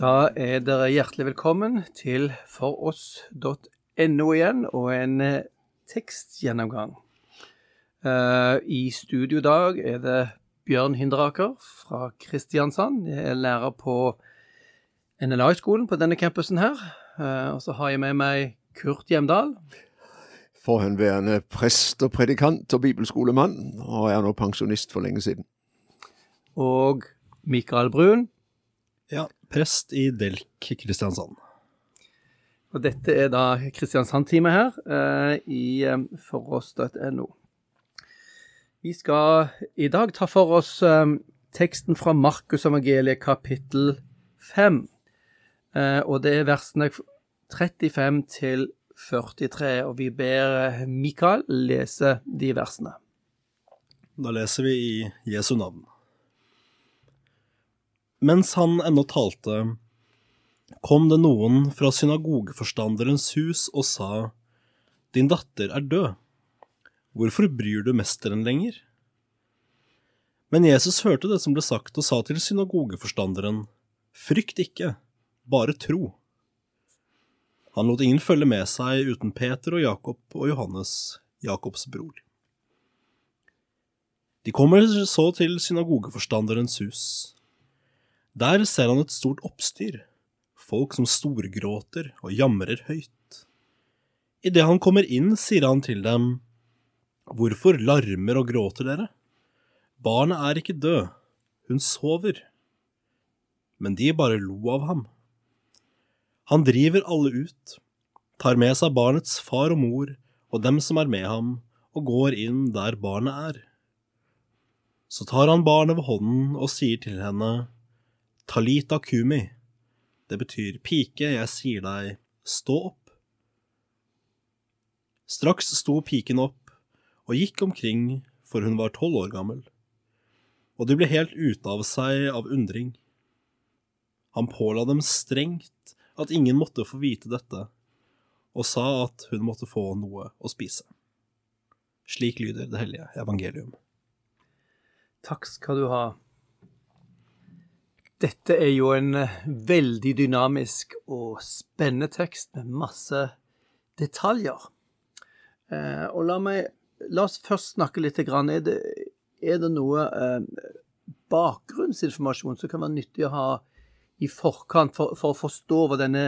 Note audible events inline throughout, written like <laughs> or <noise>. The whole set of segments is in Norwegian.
Da er dere hjertelig velkommen til foross.no igjen og en eh, tekstgjennomgang. Eh, I studio i dag er det Bjørn Hinderaker fra Kristiansand. Jeg er lærer på NLA-skolen på denne campusen her. Eh, og så har jeg med meg Kurt Hjemdal. Forhenværende prest og predikant og bibelskolemann, og er nå pensjonist for lenge siden. Og Mikael Brun. Ja, prest i Delk Kristiansand. Og dette er da Kristiansand-teamet her eh, i eh, foross.no. Vi skal i dag ta for oss eh, teksten fra Markus evangeliet kapittel 5. Eh, og det er versene 35 til 43, og vi ber eh, Mikael lese de versene. Da leser vi i Jesu navn. Mens han ennå talte, kom det noen fra synagogeforstanderens hus og sa, Din datter er død. Hvorfor bryr du mesteren lenger? Men Jesus hørte det som ble sagt, og sa til synagogeforstanderen, Frykt ikke, bare tro. Han lot ingen følge med seg uten Peter og Jakob og Johannes, Jakobs bror. De kommer så til synagogeforstanderens hus. Der ser han et stort oppstyr, folk som storgråter og jamrer høyt. Idet han kommer inn, sier han til dem, Hvorfor larmer og gråter dere? Barnet er ikke død, hun sover. Men de bare lo av ham. Han driver alle ut, tar med seg barnets far og mor og dem som er med ham, og går inn der barnet er. Så tar han barnet ved hånden og sier til henne, Talita kumi, det betyr pike, jeg sier deg, stå opp. Straks sto piken opp og gikk omkring, for hun var tolv år gammel, og de ble helt ute av seg av undring. Han påla dem strengt at ingen måtte få vite dette, og sa at hun måtte få noe å spise. Slik lyder det hellige evangelium. Takk skal du ha. Dette er jo en eh, veldig dynamisk og spennende tekst med masse detaljer. Eh, og la, meg, la oss først snakke litt. Grann. Er, det, er det noe eh, bakgrunnsinformasjon som kan være nyttig å ha i forkant for, for å forstå hva denne,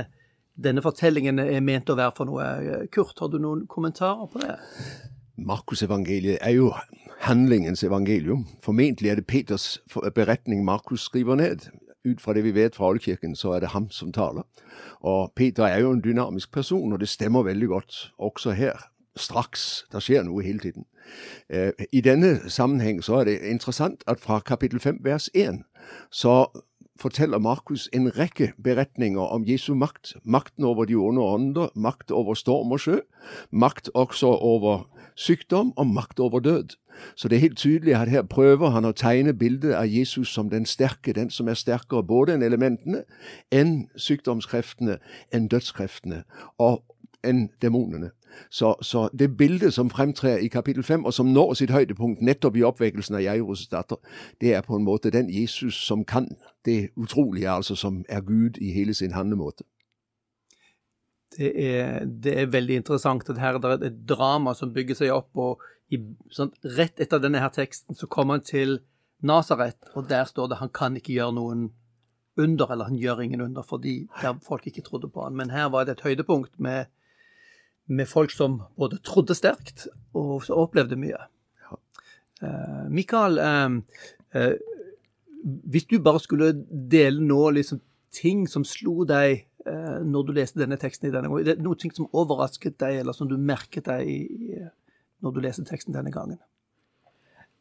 denne, fortellingen er ment å være for noe? Kurt, har du noen kommentarer på det? Markusevangeliet er jo handlingens evangelium. Formentlig er det Peters beretning Markus skriver ned ut fra det vi vet fra oldkirken, så er det ham som taler. Og Peter er jo en dynamisk person, og det stemmer veldig godt også her. Straks. Det skjer noe hele tiden. Eh, I denne sammenheng så er det interessant at fra kapittel 5 vers 1 så forteller Markus en rekke beretninger om Jesu makt. Makten over de onde ånder, makt over storm og sjø, makt også over sykdom og makt over død. Så det er helt tydelig at her prøver han å tegne bildet av Jesus som den sterke, den som er sterkere både enn elementene, enn sykdomskreftene, enn dødskreftene og enn demonene. Så, så, det bildet som fremtrer i kapittel 5, og som når sitt høydepunkt nettopp i oppvekkelsen av Jairus' datter, det er på en måte den Jesus som kan det utrolige, altså som er Gud i hele sin handlemåte. Det er, det er veldig interessant at her er det et drama som bygger seg opp. og i, sånn, Rett etter denne her teksten så kommer han til Nasaret, og der står det han kan ikke gjøre noen under, eller han gjør ingen under, fordi der folk ikke trodde på han. Men her var det et høydepunkt med med folk som både trodde sterkt og opplevde mye. Ja. Uh, Mikael, uh, uh, hvis du bare skulle dele nå liksom ting som slo deg når du leste denne teksten i denne gangen, det noe som overrasket deg, eller som du merket deg i, når du leste teksten denne gangen?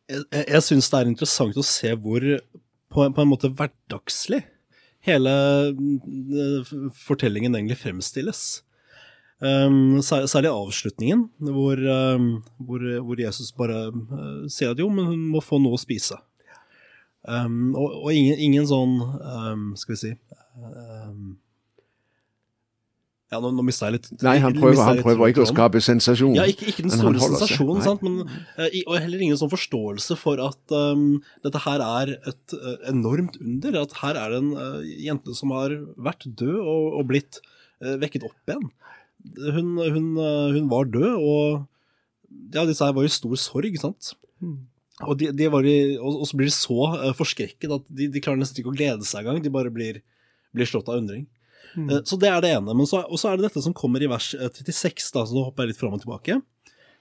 Jeg, jeg, syns det er interessant å se hvor på, en- på en måte hverdagslig hele mm, fortellingen egentlig fremstilles. Um, sær- særlig avslutningen, hvor, um, hvor, hvor Jesus bare uh, sier at jo, men hun må få noe å spise. Um, og, og ingen, ingen sånn um, Skal vi si um, Ja, nå, nå mista jeg litt Nei, han prøver, han prøver ikke å skape sensasjon. Ja, ikke, ikke den store sensasjonen, sant? men eh, og heller ingen sånn forståelse for at um, dette her er et uh, enormt under. At her er det en uh, jente som har vært død og, og blitt uh, vekket opp igjen. Hun, hun, hun var død, og ja, disse her var i stor sorg, sant. Og, de, de var i, og, og så blir de så forskrekket at de, de klarer nesten ikke å glede seg engang. De bare blir, blir slått av undring. Eh, Så det er det ene. Men så, og så er det dette som kommer i vers eh, 36, da, så nå hopper jeg litt fram og tilbake,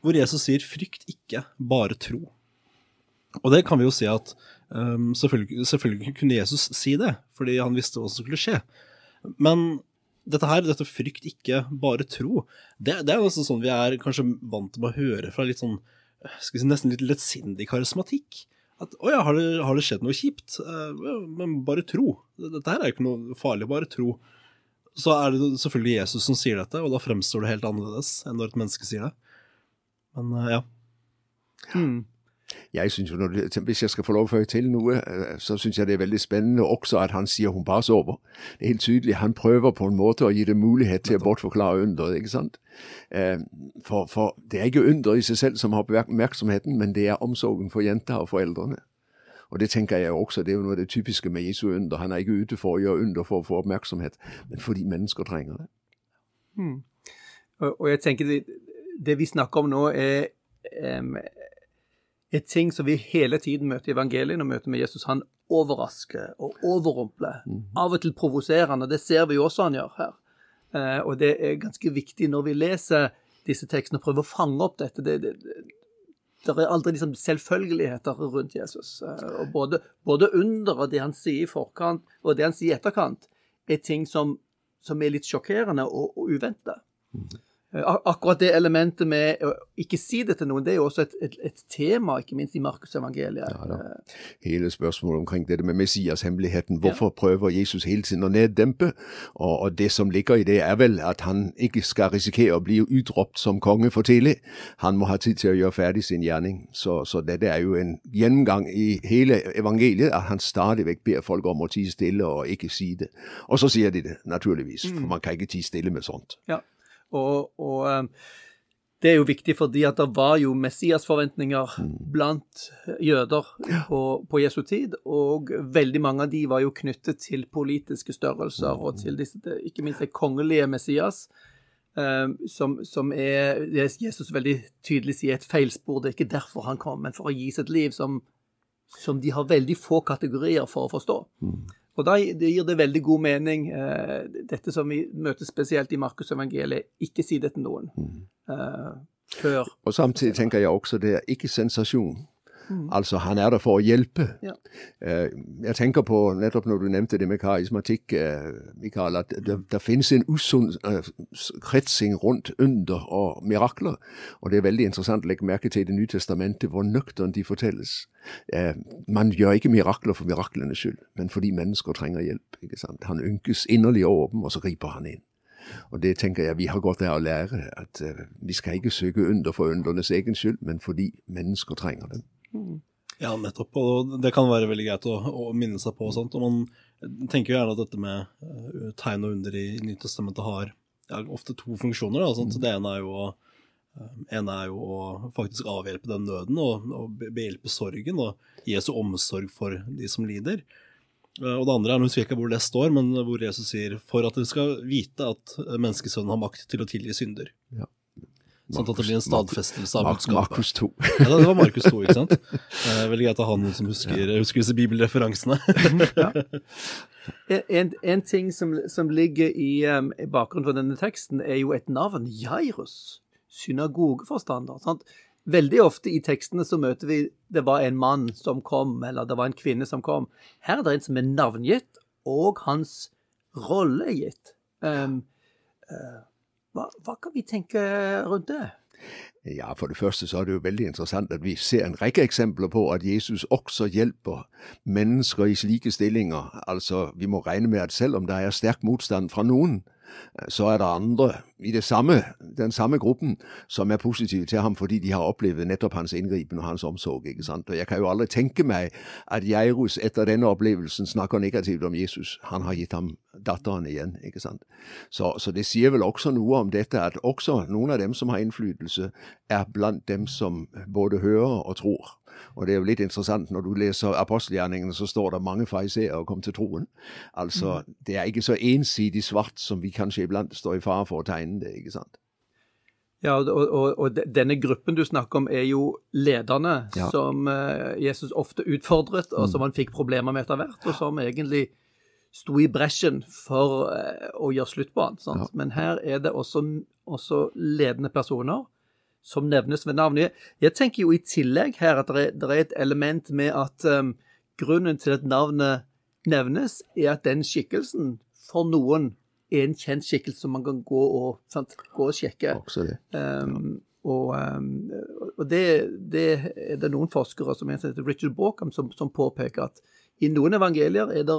hvor Jesus sier 'frykt ikke, bare tro'. Og det kan vi jo si at um, selvfølgelig, selvfølgelig kunne Jesus si det, fordi han visste hva som skulle skje. Men dette her, dette 'frykt ikke, bare tro', det, det er nesten sånn vi er kanskje vant med å høre fra litt sånn eh, si, nesten litt lettsindig karismatikk. At å ja, har det, har det skjedd noe kjipt? Uh, men bare tro. Dette her er jo ikke noe farlig, bare tro så er det selvfølgelig Jesus som sier dette, og da fremstår det helt annerledes enn når et menneske sier det. Men uh, ja. Hmm. Jeg synes jo, når det, Hvis jeg skal få lov å føye til noe, eh, så syns jeg det er veldig spennende også at han sier hun bare sover. Det er helt tydelig. Han prøver på en måte å gi det mulighet til å bortforklare under. ikke sant? Eh, For, for det er ikke under i seg selv som har oppmerksomheten, men det er omsorgen for jenta og foreldrene. Og det tenker jeg også, det er jo noe av det typiske med Jesu under. Han er ikke ute for å gjøre under for å få oppmerksomhet, men fordi mennesker trenger det. Og, og jeg tenker det, det vi snakker om nå, er um, er ting som vi hele tiden møter i evangeliet og møter med Jesus. Han overrasker og overrumpler. Av og til provoserende. Det ser vi jo også han gjør her. Uh, og det er ganske viktig når vi leser disse tekstene og prøver å fange opp dette. Det, det, det, er aldri liksom selvfølgeligheter rundt Jesus. Eh, og både, både under og det han sier i forkant, og det han sier i etterkant, er ting som, som er litt sjokkerende og, og uventa. Eh, ak- Akkurat det elementet med å ikke si det til noen, det er jo også et, et, et tema, ikke minst i Markus evangeliet. Ja, da. Eh, hele spørsmålet omkring dette med Messias-hemmeligheten. Hvorfor prøver Jesus hele tiden å neddempe? Og, og det som ligger i det, er vel at han ikke skal risikere å bli utropt som konge for tidlig. Han må ha tid til å gjøre ferdig sin gjerning. Så, så dette er jo en gjennomgang i hele evangeliet, at han stadig vekk ber folk om å tie stille og ikke si det. Og så sier de det, naturligvis, for man kan ikke tie stille med sånt. Ja, og, og eh, det er jo viktig fordi at det var jo Messias-forventninger blant jøder på, på Jesu tid, og veldig mange av de var jo knyttet til politiske størrelser og til disse, ikke minst det kongelige Messias, eh, som, som er Jesus veldig tydelig sier et feilspor. Det er ikke derfor han kom, men for å gi sitt liv som, som de har veldig få kategorier for å forstå. Og da gir det veldig god mening, eh, dette som vi møter spesielt i Markusevangeliet, ikke si det til noen eh, før. Og samtidig tenker jeg også det er ikke sensasjon. Altså, han er der for å hjelpe. Ja. Eh, Jeg tenker på, nettopp når du nevnte det med karismatikk, eh, Mikael, at det, det finnes en usunn eh, kretsing rundt under og mirakler. Og det er veldig interessant å legge merke til i Det nye testamentet hvor nøkternt de fortelles. Man gjør ikke mirakler for miraklenes skyld, men fordi mennesker trenger hjelp. ikke sant? Han ynkes inderlig over dem, og så griper han inn. Og det tenker jeg vi har godt av å lære, at vi skal ikke søke under for undernes egen skyld, men fordi mennesker trenger dem. Ja, nettopp. Og det kan være veldig greit å, å minne seg på. og og Man tenker jo gjerne at dette med eh, tegn og under i Nytestamentet har ja, ofte to funksjoner. Da, sant? Det ene er jo å eh, ene er jo å faktisk avhjelpe den nøden og, og behjelpe sorgen og Jesu omsorg for de som lider. Eh, Og det andre er, nå husker jeg ikke hvor det står, men hvor Jesus sier for at dere skal vite at menneskesønnen har makt til å tilgi synder. Ja. Sånn at det blir en stadfestelse av budskapet. Markus 2. Ja, det var Markus 2, ikke sant? Eh, veldig greit å ha noen som husker, husker disse bibelreferansene. <laughs> En, en, en ting som, som ligger i, um, i bakgrunnen for denne teksten, er jo et navn. Jairus. Synagogeforstander. Sant? Veldig ofte i tekstene så møter vi det var en mann som kom, eller det var en kvinne som kom. Her er det en som er navngitt, og hans rolle er gitt. Um, eh, hva, hva kan vi tenke rundt det? Ja, For det første så er det jo veldig interessant at vi ser en rekke eksempler på at Jesus også hjelper mennesker i slike stillinger. Altså, Vi må regne med at selv om det er sterk motstand fra noen, så er det andre i det samme, den samme gruppen som er positive til ham fordi de har opplevd nettopp hans inngripen og hans omsorg. ikke sant? Og Jeg kan jo aldri tenke meg at Jairus etter denne opplevelsen snakker negativt om Jesus. Han har gitt ham datteren igjen. ikke sant? Så, så det sier vel også noe om dette, at også noen av dem som har innflytelse, er blant dem som både hører og tror. Og det er jo litt interessant, når du leser apostelgjerningene, så står det mange fariseere kom til troen. Altså, mm. det er ikke så ensidig svart som vi kanskje iblant står i fare for å tegne det, ikke sant. Ja, og, og, og, denne gruppen du snakker om, er jo lederne ja. som uh, Jesus ofte utfordret, og mm. som han fikk problemer med etter hvert, og som egentlig sto i bresjen for uh, å gjøre slutt på han. Ja. Men her er det også, også ledende personer som nevnes ved navn. Jeg, tenker jo i tillegg her at det er, det er et element med at um, grunnen til at navnet nevnes, er at den skikkelsen for noen er en kjent skikkelse som man kan gå og, sant, gå og sjekke. Um, og, um, og det, det, er det noen forskere, som heter Richard Baucom som, som, påpeker at i noen evangelier er det,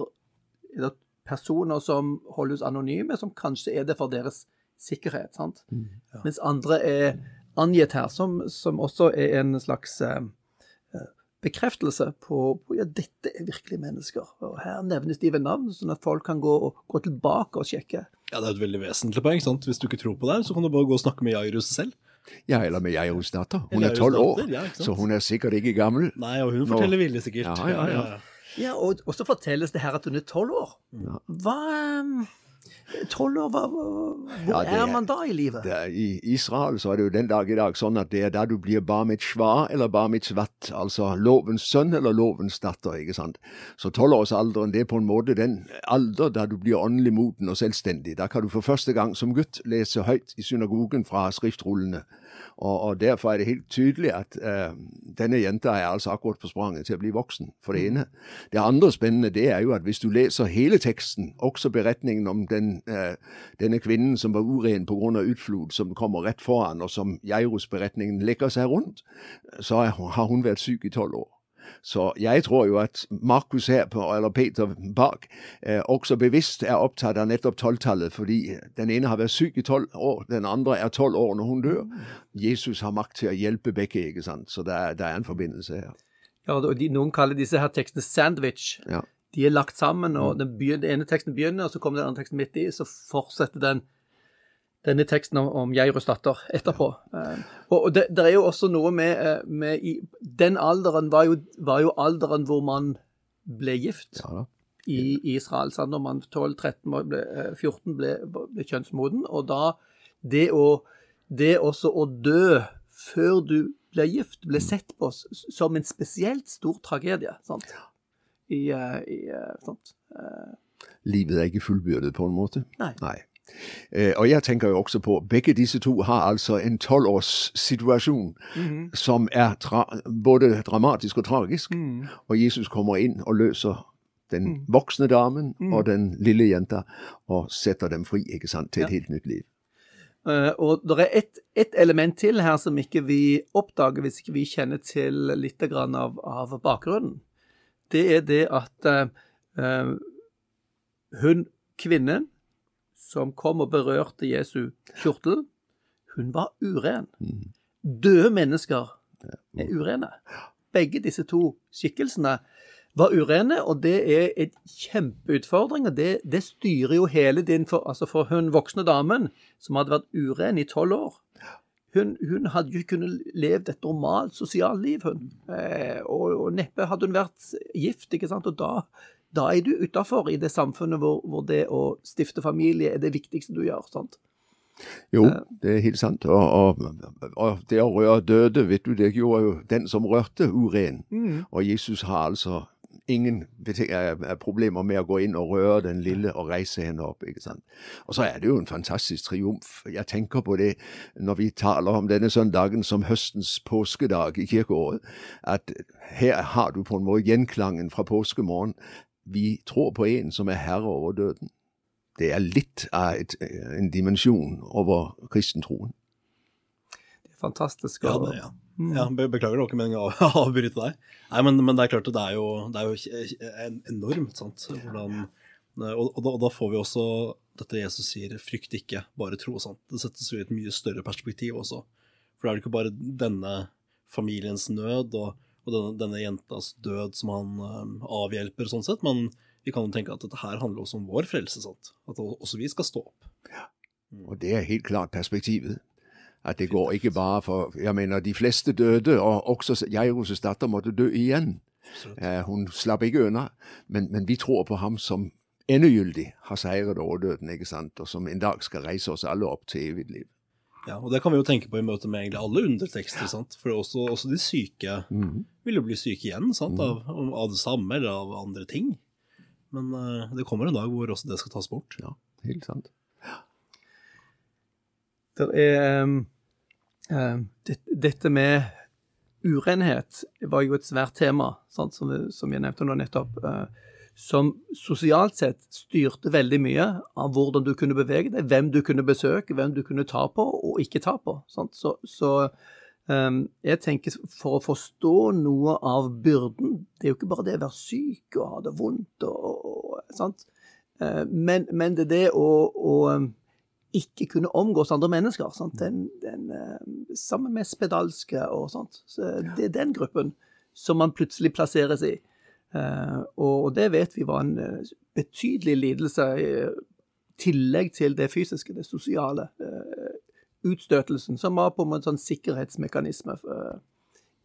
er det, personer som holdes anonyme, som kanskje er det for deres sikkerhet. sant? Mm, ja. Mens andre er angitt her, som, som også er en slags eh, bekreftelse på, på ja, dette er virkelig mennesker. Og Her nevnes de ved navn, sånn at folk kan gå, og, gå tilbake og sjekke. Ja, Det er et veldig vesentlig poeng. sant? Hvis du ikke tror på det, så kan du bare gå og snakke med Jairus selv. Ja, eller med Jairus datter. Hun er tolv år, ja, så hun er sikkert ikke gammel. Nei, og hun forteller vilje, sikkert. Ja, ja, ja. ja og, og, så fortelles det her at hun er tolv år. Hva um Tolv år, hvor er, man da i livet? Er, I Israel så er det jo den dag i dag sånn at det er da du blir bar mitzvah eller bar mitzvat, altså lovens sønn eller lovens datter. ikke sant? Så tolvårsalderen det er på en måte den alder da du blir åndelig moden og selvstendig. Da kan du for første gang som gutt lese høyt i synagogen fra skriftrullene. Og, og, Derfor er det helt tydelig at uh, denne jenta er altså akkurat på spranget til å bli voksen, for det mm. ene. Det andre spennende det er jo at hvis du leser hele teksten, også beretningen om den, uh, denne kvinnen som var uren pga. utflod, som kommer rett foran, og som Jairus-beretningen legger seg rundt, så har hun vært syk i tolv år. Så jeg tror jo at Markus her, på, eller Peter bak, eh, også bevisst er opptatt av nettopp tolvtallet, fordi den ene har vært syk i tolv år, den andre er tolv år når hun dør. Jesus har makt til å hjelpe begge, ikke sant. Så det er, det er en forbindelse her. Ja, og de, Noen kaller disse her tekstene sandwich. Ja. De er lagt sammen, og den, begynner, den ene teksten begynner, og så kommer den andre teksten midt i, så fortsetter den denne teksten om, om Geirus datter etterpå. Eh, og det, det, er jo også noe med, eh, med i, Den alderen var jo, var jo, alderen hvor man ble gift ja, i Israel. Sant? Når man 12-13, ble, 14 ble, ble, kjønnsmoden. Og da det å Det også å dø før du ble gift, ble sett på som en spesielt stor tragedie. sant? I, eh, i sant? Livet er ikke fullbyrdet, på en måte? Nei. Nei. Eh, og jeg tenker jo også på begge disse to har altså en tolvårssituasjon mm -hmm. som er både dramatisk og tragisk. Mm. Og Jesus kommer inn og løser den mm. voksne damen mm. og den lille jenta og setter dem fri ikke sant, til et ja. helt nytt liv. Uh, og det er ett et element til her som ikke vi oppdager hvis ikke vi kjenner til litt av, av bakgrunnen. Det er det at uh, hun, kvinnen, som kom og berørte Jesu kjortel, hun var uren. Mm. Døde mennesker er urene. Begge disse to skikkelsene var urene, og det er en kjempeutfordring. og Det, det styrer jo hele din for, altså for hun voksne damen som hadde vært uren i tolv år. Hun, hun, hadde jo ikke kunnet leve et normalt sosialt liv, hun. Eh, og, og, neppe hadde hun vært gift, ikke sant. Og da da er du utafor i det samfunnet hvor, hvor, det å stifte familie er det viktigste du gjør. sant? Jo, eh. det er helt sant. Og, og, og det å røre døde, vet du, det gjorde jo den som rørte, uren. Mm. Og Jesus har altså ingen problemer med å gå inn og røre den lille og reise henne opp. ikke sant? Og så er det jo en fantastisk triumf. Jeg tenker på det når vi taler om denne søndagen som høstens påskedag i kirkeåret, at her har du på en måte gjenklangen fra påskemorgen vi tror på en som er herre over døden. Det er litt av et, en dimensjon over kristentroen. fantastisk. Ja, det, ja. ja Beklager, det var ikke meningen å <laughs> avbryte deg. Nei, men, men det er klart at det er jo, det er jo enormt, sant. Hvordan, og, og, da, og da får vi også dette Jesus sier, frykt ikke, bare tro. Sant? Det settes jo i et mye større perspektiv også. For det er jo ikke bare denne familiens nød og, og denne, denne jentas død som han eh, avhjelper, sånn sett, men vi kan jo tenke at dette her handler også om vår frelse. sant? At også vi skal stå opp. Ja, Og det er helt klart perspektivet. At det går ikke bare for Jeg mener, de fleste døde, og også Jairus' datter måtte dø igjen. Eh, hun slapp ikke unna. Men, men vi tror på ham som endegyldig har seiret over døden, ikke sant? og som en dag skal reise oss alle opp til evig liv. Ja, og Det kan vi jo tenke på i møte med egentlig alle undertekster. sant? For også, også de syke vil jo bli syke igjen sant? Av, av det samme eller av andre ting. Men uh, det kommer en dag hvor også det skal tas bort. Ja, helt sant. Det er um, det, Dette med urenhet var jo et svært tema, sant, som, som jeg nevnte nå nettopp. uh, som sosialt sett styrte veldig mye av hvordan du kunne bevege deg, hvem du kunne besøke, hvem du kunne ta på og ikke ta på. Så, så um, jeg tenker for å forstå noe av byrden Det er jo ikke bare det å være syk og ha det vondt, og, og? Uh, men, men det er det å, å um, ikke kunne omgås andre mennesker. Den, den, uh, sammen med spedalske og sånt. Så det er den gruppen som man plutselig plasseres i. Uh, og det vet vi var en uh, betydelig lidelse i tillegg til det fysiske, det sosiale. Uh, utstøtelsen, som var på en måte sånn sikkerhetsmekanisme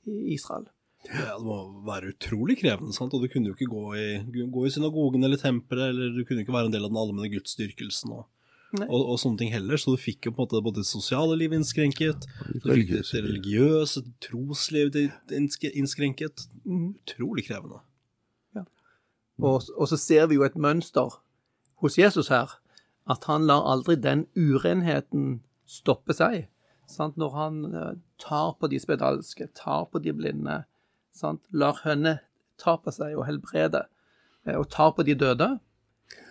i Israel. Ja, Det må være utrolig krevende, sant? og du kunne jo ikke gå i, gå i synagogen eller tempelet, eller du kunne ikke være en del av den allmenne gudsdyrkelsen og, og, og, sånne ting heller. Så du fikk jo på en måte både det sosiale livet innskrenket, du fikk det religiøse, troslivet innskrenket. Utrolig krevende. Og, og, så ser vi jo et mønster hos Jesus her, at han lar aldri den urenheten stoppe seg. Sant? Når han uh, tar på de spedalske, tar på de blinde, sant? lar hønne ta på seg og helbrede, uh, og tar på de døde,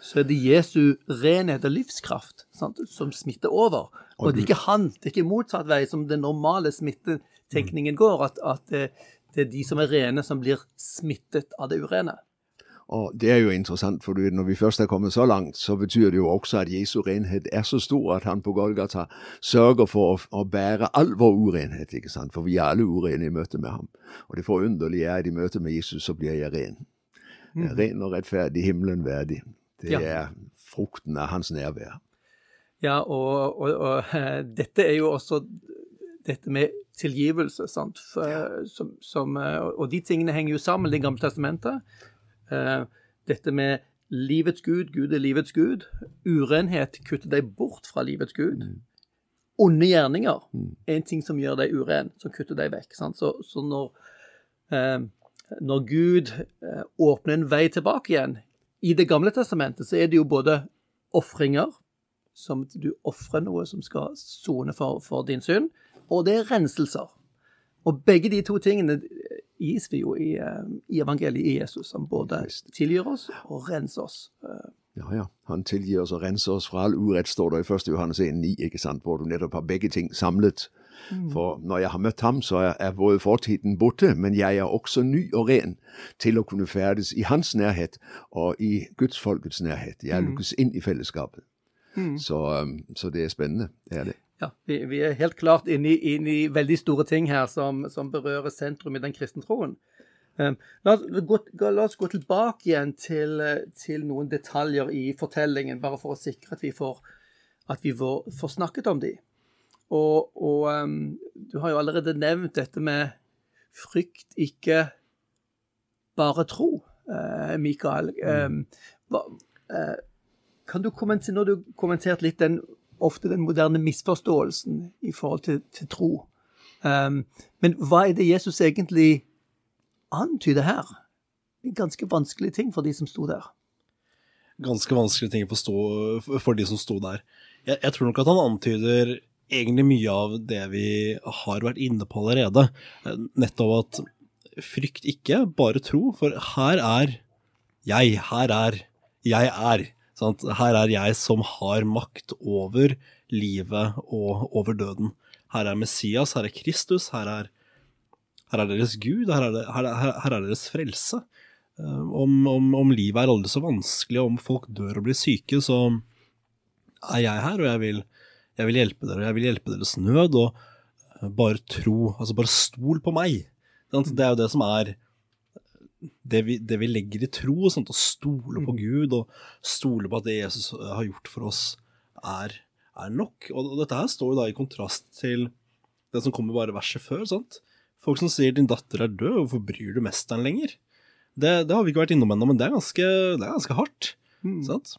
så er det Jesu renhet og livskraft sant? som smitter over. Og det er ikke han, det er ikke motsatt vei som den normale smittetenkningen går, at, at det, det er de som er rene, som blir smittet av det urene. Og det er jo interessant, for når vi først er kommet så langt, så betyr det jo også at Jesu renhet er så stor at han på Golgata sørger for å, å bære all vår urenhet, ikke sant? For vi er alle urene i møte med ham. Og det forunderlige er at i møte med Jesus så blir jeg ren. Mm. Ren og rettferdig, himmelen verdig. Det ja. er frukten av hans nærvær. Ja, og, og, og <laughs> dette er jo også dette med tilgivelse, sant. For, som, som, og de tingene henger jo sammen Det gamle testamentet. Uh, dette med livets Gud, Gud er livets Gud. Urenhet kutter deg bort fra livets Gud. Mm. Onde gjerninger er en ting som gjør deg uren, som kutter deg vekk. Sant? Så, så når, uh, når Gud uh, åpner en vei tilbake igjen I Det gamle testamentet så er det jo både ofringer, som du ofrer noe som skal sone for, for din synd, og det er renselser. Og begge de to tingene gis vi jo i, i, evangeliet i Jesus, som både tilgir oss og renser oss. Ja, ja. Han tilgir oss og renser oss fra all urett, står det i 1. Johannes 1,9, ikke sant, hvor du nettopp har begge ting samlet. Mm. For når jeg har møtt ham, så er, både fortiden borte, men jeg er også ny og ren til å kunne ferdes i hans nærhet og i gudsfolkets nærhet. Jeg lukkes inn i fellesskapet. Mm. Så, så det er spennende, det er det. Ja, vi, vi, er helt klart inne i, veldig store ting her som, som berører sentrum i den kristne troen. Um, la, oss gå, la, oss gå, tilbake igjen til, til, noen detaljer i fortellingen, bare for å sikre at vi får, at vi får, får snakket om de. Og, og um, du har jo allerede nevnt dette med frykt, ikke bare tro, uh, Mikael. Um, hva, uh, kan du kommentere, Når du kommenterte litt den ofte den moderne misforståelsen i forhold til, til tro. Um, men hva er det Jesus egentlig antyder her? En ganske vanskelig ting for de som sto der. Ganske vanskelige ting for, stå, for de som sto der. Jeg, jeg tror nok at han antyder egentlig mye av det vi har vært inne på allerede. Nettopp at frykt ikke, bare tro, for her er jeg, her er jeg er. Sant? Her er jeg som har makt over livet og over døden. her er Messias, her er Kristus, her er, her er deres Gud, her er, her, er, her er deres frelse. Eh, om, om, om, livet er aldri så vanskelig, om folk dør og blir syke, så er jeg her, og jeg vil, jeg vil hjelpe dere. og Jeg vil hjelpe deres nød, og eh, bare tro, altså bare stol på meg. Det er jo det som er det vi, det vi legger i tro, sånn, å stole på Gud og stole på at det Jesus har gjort for oss, er, er nok. Og, og, dette her står jo da i kontrast til det som kommer bare verset før. sant? Folk som sier 'din datter er død, hvorfor bryr du mesteren lenger'? Det, det har vi ikke vært innom ennå, men det er ganske, det er ganske hardt. Mm. sant?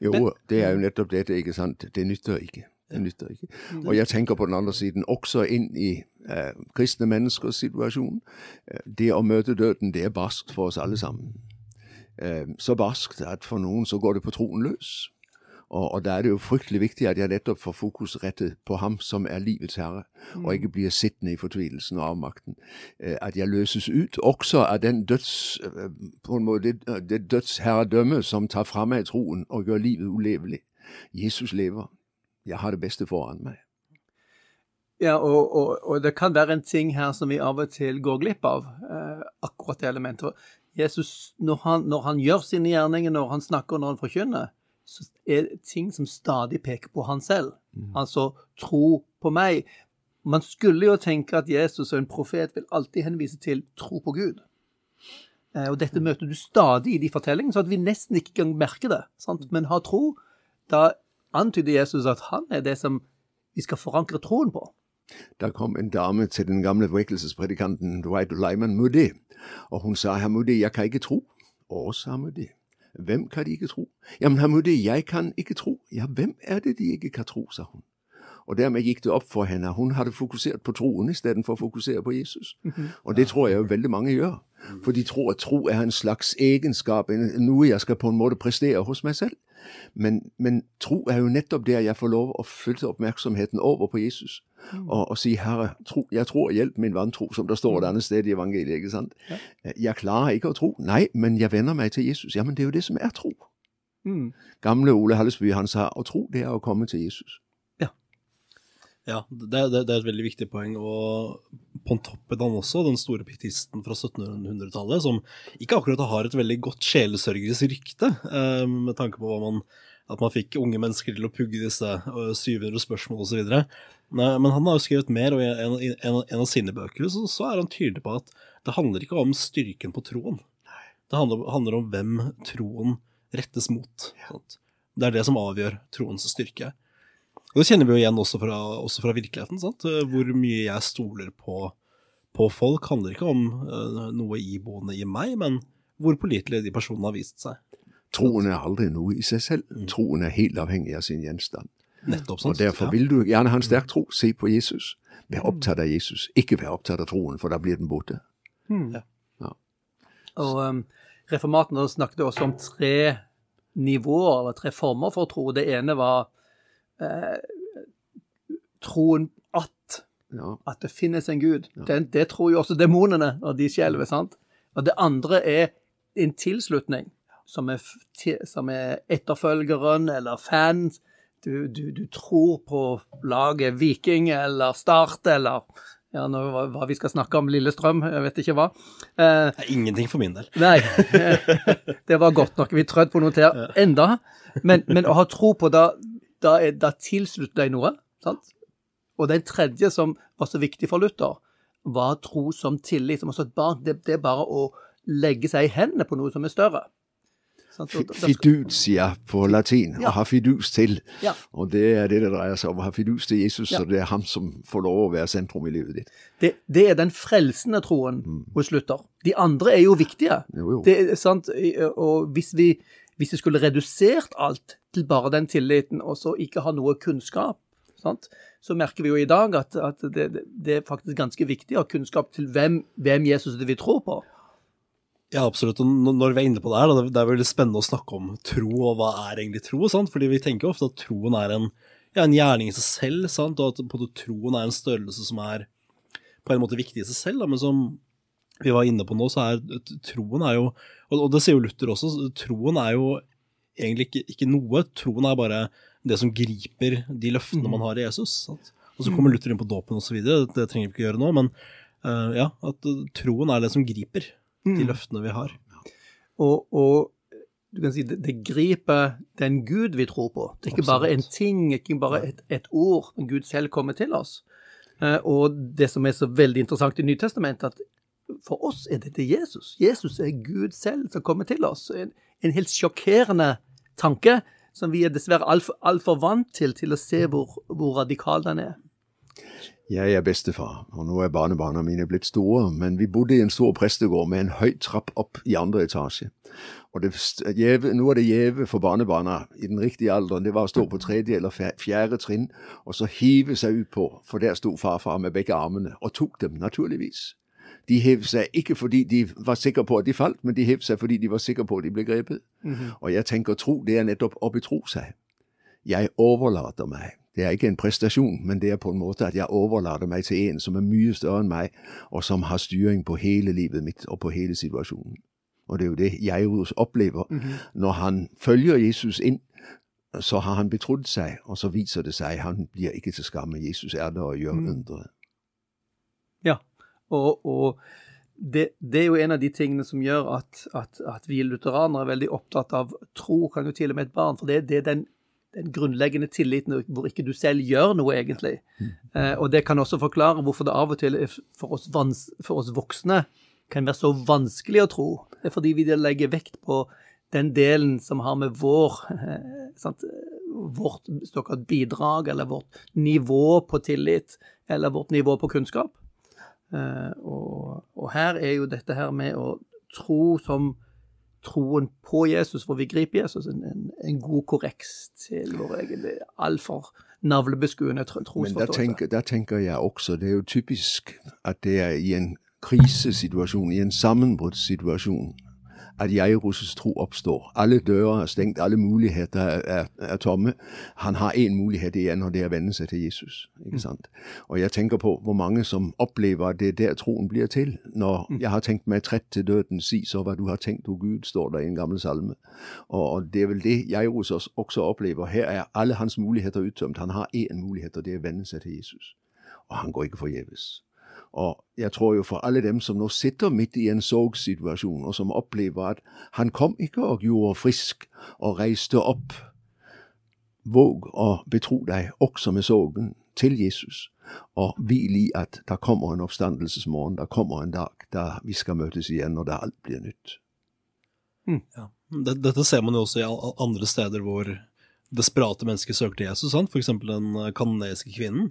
Jo, det er jo nettopp dette, ikke sant. Det nytter ikke. Det nytter ikke. Mm. Og jeg tenker på den andre siden også inn i eh, kristne menneskers situasjon. Eh, det å møte døden, det er barskt for oss alle sammen. Eh, så barskt at for noen så går det på troen løs. Og, og, da er det jo fryktelig viktig at jeg nettopp får fokus rettet på ham som er livets herre, mm. og ikke blir sittende i fortvilelsen og avmakten. Eh, at jeg løses ut også av den døds, eh, på en måte, det, det dødsherredømme som tar fra meg troen og gjør livet ulevelig. Jesus lever. Jeg har det beste foran meg. Ja, og, og, og, det kan være en ting her som vi av og til går glipp av, eh, akkurat det elementet. Jesus, når han, når han, gjør sine gjerninger, når han snakker, når han forkynner, så er det ting som stadig peker på han selv. Mm. Altså tro på meg. Man skulle jo tenke at Jesus og en profet vil alltid henvise til tro på Gud. Eh, og dette møter du stadig i de fortellingene, så at vi nesten ikke engang merker det. Sant? Men ha tro, da antyder Jesus at han er det som vi skal forankre troen på. Der kom en dame til den gamle vekkelsespredikanten Dwight Lyman Moody, og hun sa, herr Moody, jeg kan ikke tro. Å, sa Moody. Hvem kan de ikke tro? Jamen, herr Moody, jeg kan ikke tro. Ja, hvem er det de ikke kan tro, sa hun. Og dermed gikk det opp for henne at hun hadde fokusert på troen istedenfor å fokusere på Jesus. Mhm. Og det tror jeg jo veldig mange gjør. For de tror at tro er en slags egenskap, noe jeg skal på en måte prestere hos meg selv. Men, men tro er jo nettopp der jeg får lov å flytte oppmerksomheten over på Jesus. Mm. Og, og, si 'Herre, tro, jeg tror, hjelp min vantro', som det står et annet sted i evangeliet. ikke sant? Ja. Jeg klarer ikke å tro. Nei, men jeg venner meg til Jesus. Ja, men det er jo det som er tro. Mm. Gamle Ole Hallesby han sa å tro, det er å komme til Jesus. Ja, det, det, det, er et veldig viktig poeng. Og Pontoppidan også, den store pietisten fra 1700-tallet, som ikke akkurat har et veldig godt sjelesørgers rykte, eh, med tanke på man, at man fikk unge mennesker til å pugge disse 700 eh, spørsmål osv. Men han har jo skrevet mer, og i en, en, en, av sine bøker så, så, er han tydelig på at det handler ikke om styrken på troen. Det handler, handler om hvem troen rettes mot. Det er det som avgjør troens styrke. Og Det kjenner vi jo igjen også fra, også fra virkeligheten. sant? Hvor mye jeg stoler på, på folk, handler ikke om uh, noe iboende i meg, men hvor pålitelige de personene har vist seg. Troen er aldri noe i seg selv. Mm. Troen er helt avhengig av sin gjenstand. Nettopp, sant? Og Derfor vil du gjerne ha en sterk tro. Se på Jesus. Vær opptatt av Jesus, ikke vær opptatt av troen, for da blir den borte. Mm. Ja. Ja. Og um, Reformatene snakket også om tre nivåer, eller tre former for tro. Det ene var eh, troen at, ja. at det finnes en gud. Ja. Det, det, tror jo også demonene når de skjelver. sant? Og det andre er en tilslutning, som er, som er etterfølgeren eller fans. Du, du, du, tror på laget Viking eller Start eller ja, nå, hva, hva, vi skal snakke om Lillestrøm, jeg vet ikke hva. Eh, ingenting for min del. Nei, <laughs> det var godt nok. Vi trødde på noe til enda. Men, men, å ha tro på da, da, er, da tilslutter de noe. sant? Og den tredje som var så viktig for Luther, var tro som tillit. Som også et barn, det, det er bare å legge seg i hendene på noe som er større. Fiducia på latin, ja. å ha fidus til. Ja. Og det er det det dreier seg om. Å ha fidus til Jesus, ja. og det er han som får lov å være sentrum i livet ditt. Det, det er den frelsende troen mm. hos Luther. De andre er jo viktige. Jo, jo. Det sant, Og hvis vi, hvis vi skulle redusert alt til bare den tilliten, og så ikke ha noe kunnskap, sant? så merker vi jo i dag at, at det, det, er faktisk ganske viktig å ha kunnskap til hvem, hvem Jesus det vi tror på. Ja, absolutt. Og når vi er inne på det her, det er veldig spennende å snakke om tro, og hva er egentlig tro? sant? Fordi vi tenker ofte at troen er en, ja, en gjerning i seg selv, sant? og at troen er en størrelse som er på en måte viktig i seg selv, da, men som vi var inne på nå, så er troen er jo, og det sier jo Luther også, troen er jo egentlig ikke, ikke, noe. Troen er bare det som griper de løftene mm. man har i Jesus. Sant? Og så kommer Luther inn på dåpen osv., det trenger vi ikke gjøre nå, men uh, ja, at eh, troen er det som griper de løftene vi har. Og, og du kan si det, det griper den Gud vi tror på. Det er ikke bare en Absolutt. ting, ikke bare et, et ord, men Gud selv kommer til oss. Uh, og det som er så veldig interessant i Nytestamentet, at for oss er dette Jesus. Jesus er Gud selv som kommer til oss. En, en helt sjokkerende tanke som vi er dessverre altfor alt vant til til å se hvor, hvor radikal den er. Jeg er bestefar, og nå er barnebarna mine blitt store, men vi bodde i en stor prestegård med en høy trapp opp i andre etasje. Og noe av det gjeve for barnebarna i den riktige alderen, det var å stå på tredje eller fjerde trinn, og så hive seg ut på, for der sto farfar med begge armene, og tok dem, naturligvis. De hev seg ikke fordi de var sikre på at de falt, men de hev seg fordi de var sikre på at de ble grepet. Og jeg tenker tro, det er nettopp å betro seg. Jeg overlater meg. Det er ikke en prestasjon, men det er på en måte at jeg overlater meg til en som er mye større enn meg, og som har styring på hele livet mitt og på hele situasjonen. Og det er jo det Jairus opplever. Når han følger Jesus inn, så har han betrodd seg, og så viser det seg han blir ikke til skamme. Jesus er der og gjør undre. Ja, og, og det, det er jo en av de tingene som gjør at, at, at vi lutheranere er veldig opptatt av tro, kan jo til og med et barn, for det, det er den, den grunnleggende tilliten hvor ikke du selv gjør noe, egentlig. Eh, og det kan også forklare hvorfor det av og til for oss, vans, for oss voksne kan være så vanskelig å tro. Det er fordi vi legger vekt på den delen som har med vår eh, sant, vårt såkalt bidrag, eller vårt nivå på tillit, eller vårt nivå på kunnskap. Eh, og, og her er jo dette her med å tro som troen på Jesus, hvor vi griper Jesus, en, en, en god korreks til vår egen altfor navlebeskuende trosforståelse. Men der tenker, der tenker jeg også, det er jo typisk at det er i en krisesituasjon, i en sammenbruddssituasjon, at Jairus' tro oppstår. Alle dører er stengt, alle muligheter er, er, tomme. Han har én mulighet igjen, og det er å vende seg til Jesus. ikke sant? Og jeg tenker på hvor mange som opplever at det er der troen blir til. Når jeg har tenkt meg trett til døden, si så hva du har tenkt, o Gud, står der i en gammel salme. Og, det er vel det Jairus også- opplever. Her er alle hans muligheter uttømt. Han har én mulighet, og det er å vende seg til Jesus. Og han går ikke forgjeves. Og jeg tror jo for alle dem som nå sitter midt i en sorgsituasjon, og som opplever at han kom ikke og gjorde frisk og reiste opp, våg å betro deg også med sorgen til Jesus, og hvil i at der kommer en oppstandelsesmorgen, der kommer en dag da vi skal møtes igjen, og da alt blir nytt. Ja. Dette, dette ser man jo også i andre steder hvor desperate mennesker søker til Jesus, sant? f.eks. den eh, kanadiske kvinnen.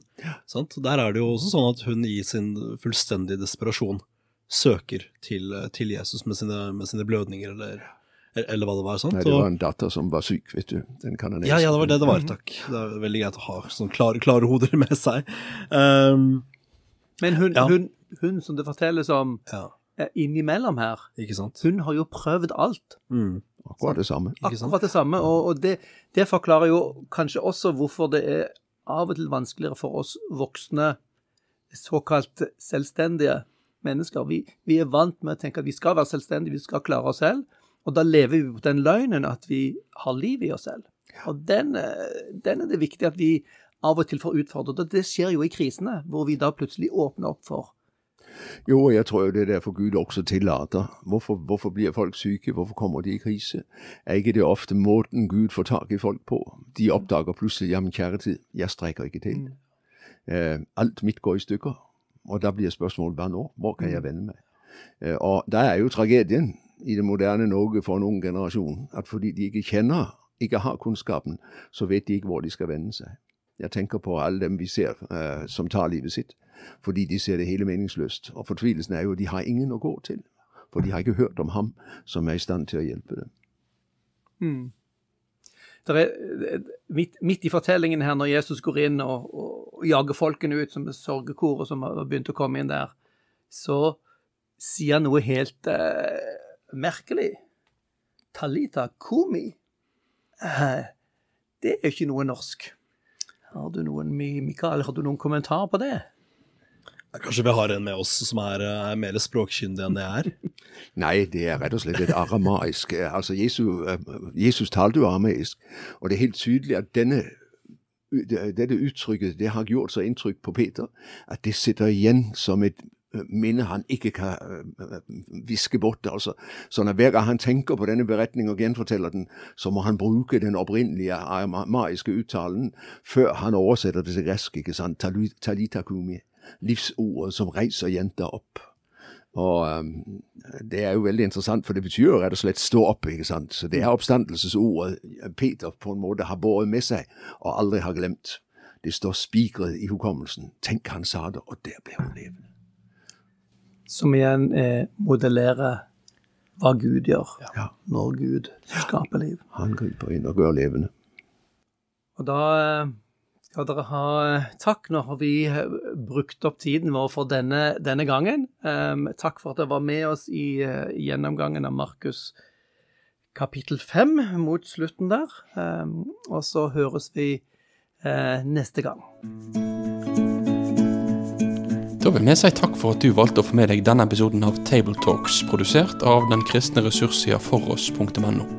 Sant? Der er det jo også sånn at hun i sin fullstendige desperasjon søker til, til Jesus med sine, med sine blødninger, eller, eller hva det var. sant? Nei, det var en datter som var syk, vet du. Den kanadiske. ja, ja, det var det det var, takk. Det er veldig greit å ha sånne klare, klare hoder med seg. Um, Men hun, Ja. hun, hun som det fortelles om ja, eh, innimellom her, ikke sant? hun har jo prøvd alt. Mm, Akkurat det samme. Akkurat det samme. Og, og det, det forklarer jo kanskje også hvorfor det er av og til vanskeligere for oss voksne, såkalt selvstendige mennesker. Vi, vi er vant med å tenke at vi skal være selvstendige, vi skal klare oss selv. Og da lever vi på den løgnen at vi har liv i oss selv. Og den, eh, den er det viktig at vi av og til får utfordret. Og det skjer jo i krisene, hvor vi da plutselig åpner opp for Jo, og jeg tror jo det er derfor Gud også tillater. Hvorfor, hvorfor blir folk syke? Hvorfor kommer de i krise? Er ikke det ofte måten Gud får tak i folk på? De oppdager plutselig jamen kjære tid, jeg strekker ikke til. Eh, alt mitt går i stykker. Og da blir spørsmålet hva nå? Hvor kan jeg vende meg? Eh, og der er jo tragedien i det moderne Norge for en ung generasjon at fordi de ikke kjenner, ikke har kunnskapen, så vet de ikke hvor de skal vende seg. Jeg tenker på alle dem vi ser eh, som tar livet sitt, fordi de ser det hele meningsløst. Og fortvilelsen er jo at de har ingen å gå til, for de har ikke hørt om ham som er i stand til å hjelpe dem. Mm. Er, eh, midt, midt i fortellingen her, når Jesus går inn og, og, og jager folkene ut, som er sorgekoret som har begynt å komme inn der, så sier han noe helt eh, merkelig. Talita kumi. Eh, det er ikke noe norsk. Har du noen, Mikael, har du noen kommentar på det? Kanskje vi har en med oss som er, er mer språkkyndig enn det er? <laughs> Nei, det er rett og slett et aramaisk. Eh, Altså, Jesus, eh, Jesus talte jo aramaisk, og det er helt tydelig at denne dette uttrykket det har gjort så inntrykk på Peter at det sitter igjen som et øh, minne han ikke kan viske bort. altså. Sånn at Hver gang han tenker på denne beretningen og gjenforteller den, så må han bruke den opprinnelige aramaiske uttalen før han oversetter det til gresk. ikke sant? Talitakumi, livsordet som reiser jenta opp. Og um, Det er jo veldig interessant, for det betyr jo rett og slett 'stå opp'. ikke sant? Så Det er oppstandelsesordet Peter på en måte har båret med seg og aldri har glemt. Det står spikret i hukommelsen. Tenk, han sa det, og der ble hun levende. Som igjen eh, modellerer hva Gud gjør Ja. når Gud skaper liv. Han griper inn og gjør levende. Og da eh, skal dere ha eh, takk. Nå har vi eh, brukt opp tiden vår for denne, denne gangen. Um, takk for at dere var med oss i uh, gjennomgangen av Markus kapittel 5 mot slutten der. Um, og så høres vi uh, neste gang. Da vil vi si takk for at du valgte å få med deg denne episoden av Tabletalks, produsert av den kristne ressurssida foross.no.